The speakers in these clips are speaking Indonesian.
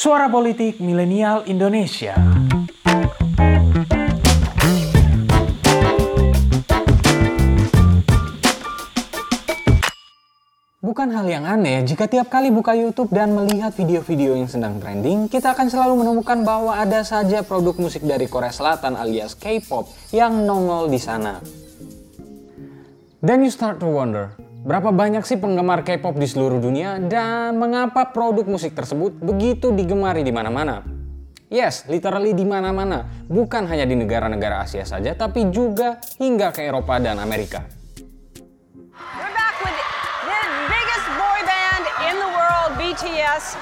Suara Politik Milenial Indonesia. Bukan hal yang aneh jika tiap kali buka YouTube dan melihat video-video yang sedang trending, kita akan selalu menemukan bahwa ada saja produk musik dari Korea Selatan alias K-pop yang nongol di sana. Then you start to wonder, berapa banyak sih penggemar K-pop di seluruh dunia dan mengapa produk musik tersebut begitu digemari di mana-mana? Yes, literally di mana-mana, bukan hanya di negara-negara Asia saja, tapi juga hingga ke Eropa dan Amerika. We're back with the biggest boy band in the world, BTS.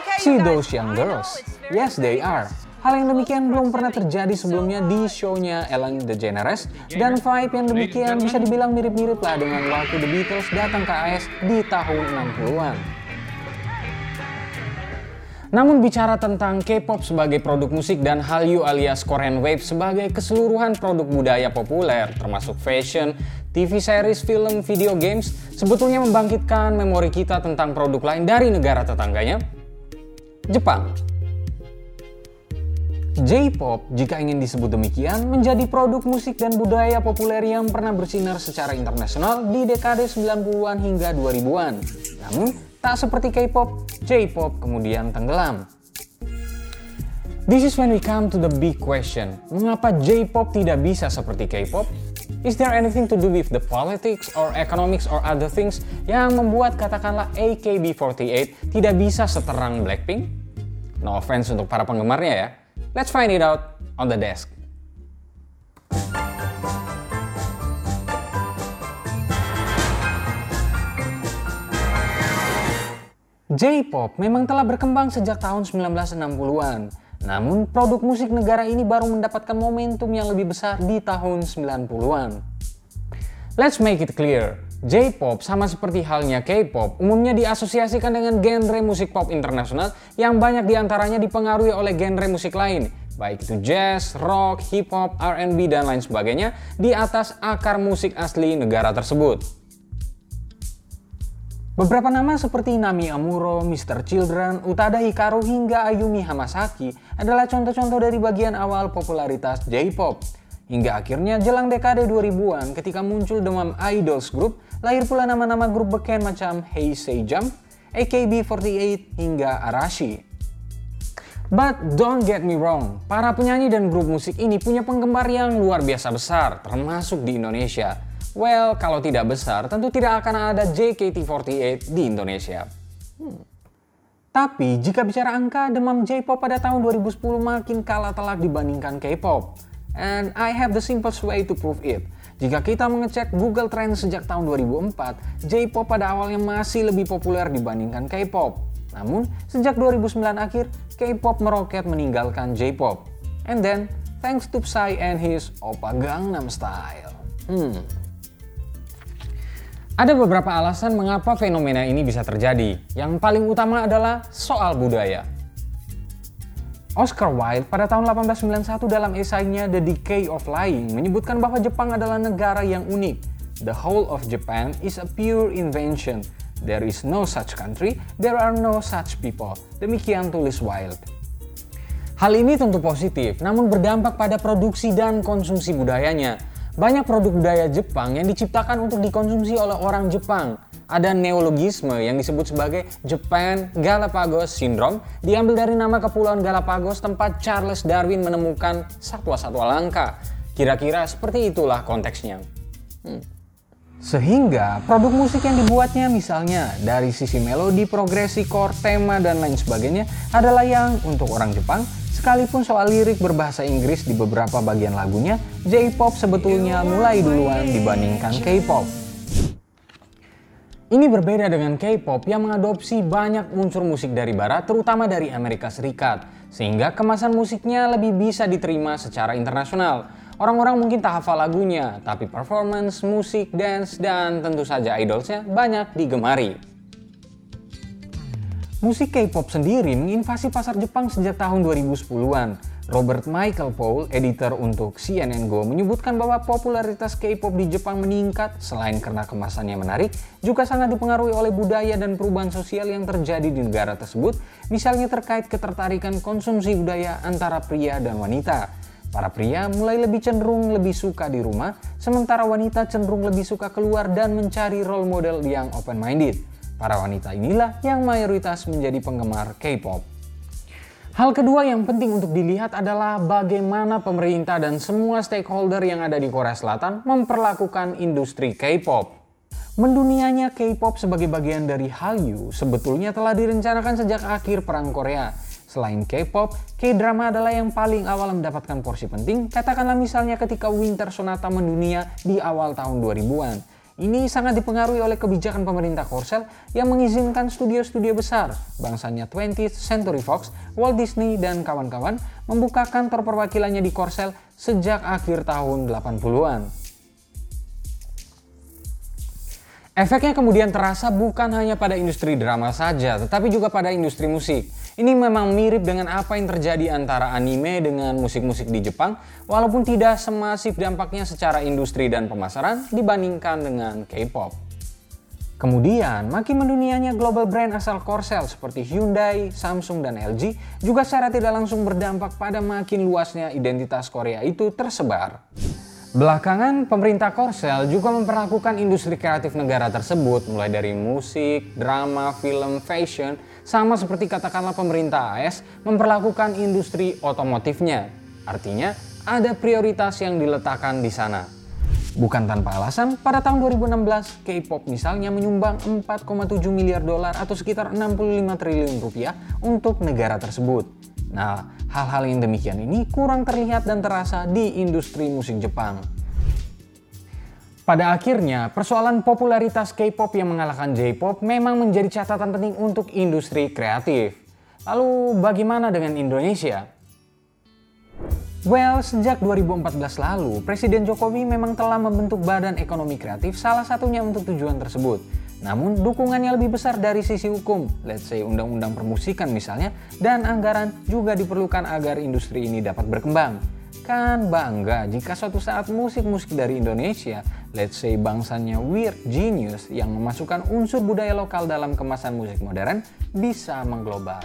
Okay, See those young girls? Yes, they are. Hal yang demikian belum pernah terjadi sebelumnya di show-nya Ellen DeGeneres dan vibe yang demikian bisa dibilang mirip-mirip lah dengan waktu The Beatles datang ke AS di tahun 60-an. Namun bicara tentang K-pop sebagai produk musik dan Hallyu alias Korean Wave sebagai keseluruhan produk budaya populer termasuk fashion, TV series, film, video games sebetulnya membangkitkan memori kita tentang produk lain dari negara tetangganya, Jepang. J-pop, jika ingin disebut demikian, menjadi produk musik dan budaya populer yang pernah bersinar secara internasional di dekade 90-an hingga 2000-an. Namun, tak seperti K-pop, J-pop kemudian tenggelam. This is when we come to the big question. Mengapa J-pop tidak bisa seperti K-pop? Is there anything to do with the politics or economics or other things yang membuat katakanlah AKB48 tidak bisa seterang Blackpink? No offense untuk para penggemarnya ya. Let's find it out on the desk. J-pop memang telah berkembang sejak tahun 1960-an. Namun, produk musik negara ini baru mendapatkan momentum yang lebih besar di tahun 90-an. Let's make it clear, J-pop sama seperti halnya K-pop umumnya diasosiasikan dengan genre musik pop internasional yang banyak di antaranya dipengaruhi oleh genre musik lain, baik itu jazz, rock, hip hop, R&B, dan lain sebagainya di atas akar musik asli negara tersebut. Beberapa nama seperti Nami Amuro, Mr. Children, Utada Hikaru hingga Ayumi Hamasaki adalah contoh-contoh dari bagian awal popularitas J-pop. Hingga akhirnya jelang dekade 2000-an ketika muncul demam idols group, lahir pula nama-nama grup beken macam Hey Jump, AKB48 hingga Arashi. But don't get me wrong, para penyanyi dan grup musik ini punya penggemar yang luar biasa besar, termasuk di Indonesia. Well, kalau tidak besar, tentu tidak akan ada JKT48 di Indonesia. Hmm. Tapi jika bicara angka, demam J-pop pada tahun 2010 makin kalah telak dibandingkan K-pop. And I have the simplest way to prove it. Jika kita mengecek Google Trends sejak tahun 2004, J-pop pada awalnya masih lebih populer dibandingkan K-pop. Namun, sejak 2009 akhir, K-pop meroket meninggalkan J-pop. And then, thanks to Psy and his Oppa Gangnam Style. Hmm. Ada beberapa alasan mengapa fenomena ini bisa terjadi. Yang paling utama adalah soal budaya. Oscar Wilde pada tahun 1891 dalam esainya The Decay of Lying menyebutkan bahwa Jepang adalah negara yang unik. The whole of Japan is a pure invention. There is no such country, there are no such people. Demikian tulis Wilde. Hal ini tentu positif, namun berdampak pada produksi dan konsumsi budayanya. Banyak produk budaya Jepang yang diciptakan untuk dikonsumsi oleh orang Jepang. Ada neologisme yang disebut sebagai Japan Galapagos Syndrome, diambil dari nama Kepulauan Galapagos tempat Charles Darwin menemukan satwa-satwa langka. Kira-kira seperti itulah konteksnya. Hmm. Sehingga produk musik yang dibuatnya misalnya dari sisi melodi, progresi, chord, tema, dan lain sebagainya adalah yang untuk orang Jepang Sekalipun soal lirik berbahasa Inggris di beberapa bagian lagunya, J-pop sebetulnya mulai duluan dibandingkan K-pop. Ini berbeda dengan K-pop yang mengadopsi banyak unsur musik dari barat, terutama dari Amerika Serikat, sehingga kemasan musiknya lebih bisa diterima secara internasional. Orang-orang mungkin tak hafal lagunya, tapi performance, musik, dance, dan tentu saja idolsnya banyak digemari. Musik K-pop sendiri menginvasi pasar Jepang sejak tahun 2010-an. Robert Michael Paul, editor untuk CNN Go, menyebutkan bahwa popularitas K-pop di Jepang meningkat selain karena kemasannya menarik, juga sangat dipengaruhi oleh budaya dan perubahan sosial yang terjadi di negara tersebut, misalnya terkait ketertarikan konsumsi budaya antara pria dan wanita. Para pria mulai lebih cenderung lebih suka di rumah, sementara wanita cenderung lebih suka keluar dan mencari role model yang open-minded. Para wanita inilah yang mayoritas menjadi penggemar K-pop. Hal kedua yang penting untuk dilihat adalah bagaimana pemerintah dan semua stakeholder yang ada di Korea Selatan memperlakukan industri K-pop. Mendunianya K-pop sebagai bagian dari Hallyu sebetulnya telah direncanakan sejak akhir Perang Korea. Selain K-pop, K-drama adalah yang paling awal mendapatkan porsi penting, katakanlah misalnya ketika Winter Sonata mendunia di awal tahun 2000-an. Ini sangat dipengaruhi oleh kebijakan pemerintah Korsel yang mengizinkan studio-studio besar, bangsanya 20th Century Fox, Walt Disney, dan kawan-kawan membuka kantor perwakilannya di Korsel sejak akhir tahun 80-an. Efeknya kemudian terasa bukan hanya pada industri drama saja, tetapi juga pada industri musik. Ini memang mirip dengan apa yang terjadi antara anime dengan musik-musik di Jepang, walaupun tidak semasif dampaknya secara industri dan pemasaran dibandingkan dengan K-pop. Kemudian, makin mendunianya global brand asal Korsel seperti Hyundai, Samsung, dan LG juga secara tidak langsung berdampak pada makin luasnya identitas Korea itu tersebar. Belakangan, pemerintah Korsel juga memperlakukan industri kreatif negara tersebut mulai dari musik, drama, film, fashion, sama seperti katakanlah pemerintah AS memperlakukan industri otomotifnya. Artinya, ada prioritas yang diletakkan di sana. Bukan tanpa alasan, pada tahun 2016, K-pop misalnya menyumbang 4,7 miliar dolar atau sekitar 65 triliun rupiah untuk negara tersebut. Nah, hal-hal yang demikian ini kurang terlihat dan terasa di industri musik Jepang. Pada akhirnya, persoalan popularitas K-pop yang mengalahkan J-pop memang menjadi catatan penting untuk industri kreatif. Lalu bagaimana dengan Indonesia? Well, sejak 2014 lalu, Presiden Jokowi memang telah membentuk badan ekonomi kreatif salah satunya untuk tujuan tersebut. Namun dukungannya lebih besar dari sisi hukum, let's say undang-undang permusikan misalnya, dan anggaran juga diperlukan agar industri ini dapat berkembang. Kan bangga jika suatu saat musik-musik dari Indonesia let's say bangsanya Weird Genius yang memasukkan unsur budaya lokal dalam kemasan musik modern bisa mengglobal.